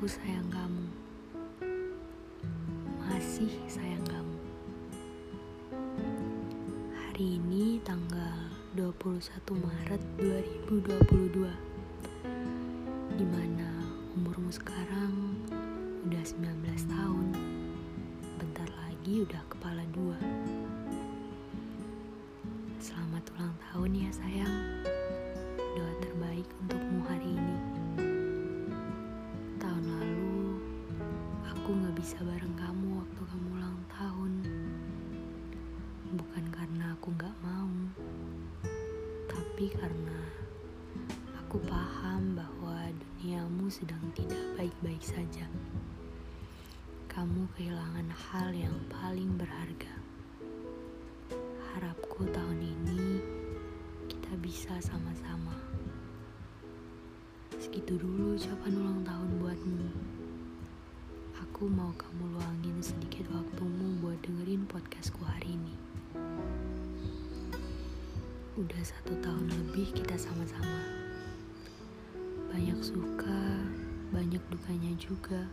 aku sayang kamu. Masih sayang kamu. Hari ini tanggal 21 Maret 2022. Di mana umurmu sekarang udah 19 tahun. Bentar lagi udah kepala dua. Selamat ulang tahun ya sayang. Aku gak bisa bareng kamu waktu kamu ulang tahun. Bukan karena aku gak mau Tapi karena aku paham bahwa duniamu sedang tidak baik-baik saja. Kamu kehilangan hal yang paling berharga. Harapku tahun ini kita bisa sama-sama. Segitu dulu ucapan ulang tahun buatmu Aku mau kamu luangin sedikit waktumu buat dengerin podcastku hari ini. Udah satu tahun lebih kita sama-sama. Banyak suka, banyak dukanya juga.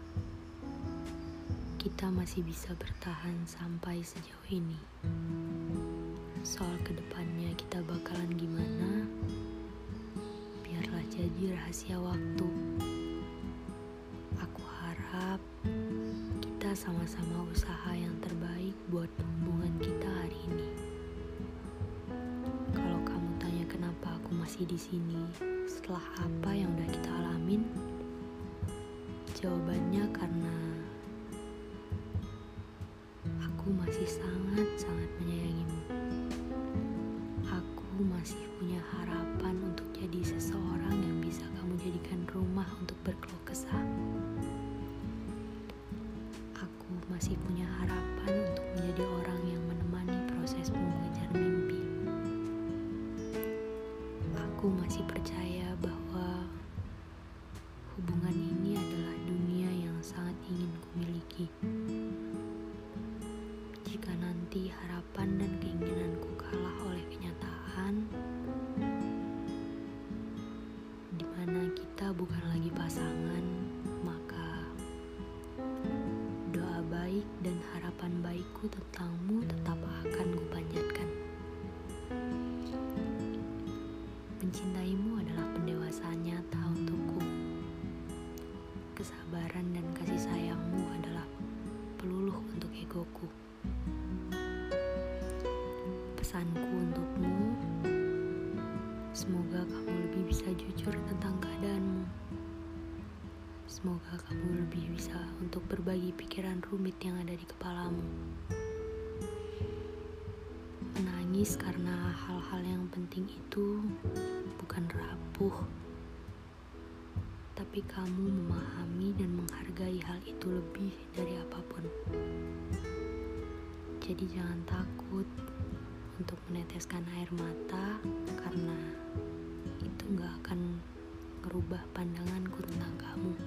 Kita masih bisa bertahan sampai sejauh ini. Soal ke depannya kita bakalan gimana? Biarlah jadi rahasia waktu. Aku harap sama-sama usaha yang terbaik buat hubungan kita hari ini. Kalau kamu tanya kenapa aku masih di sini setelah apa yang udah kita alamin, jawabannya karena aku masih sangat-sangat menyayangimu. Aku masih punya harapan masih punya harapan untuk menjadi orang yang menemani prosesmu mengejar mimpi. Aku masih percaya bahwa hubungan ini adalah dunia yang sangat ingin kumiliki. Jika nanti harapan dan keinginanku kalah baik dan harapan baikku tentangmu tetap akan kupanjatkan. Mencintaimu adalah pendewasaan nyata untukku. Kesabaran dan kasih sayangmu adalah peluluh untuk egoku. Pesanku untukmu, semoga kamu lebih bisa jujur tentang keadaanmu. Semoga kamu lebih bisa untuk berbagi pikiran rumit yang ada di kepalamu. Menangis karena hal-hal yang penting itu bukan rapuh, tapi kamu memahami dan menghargai hal itu lebih dari apa pun. Jadi jangan takut untuk meneteskan air mata karena itu gak akan merubah pandanganku tentang kamu.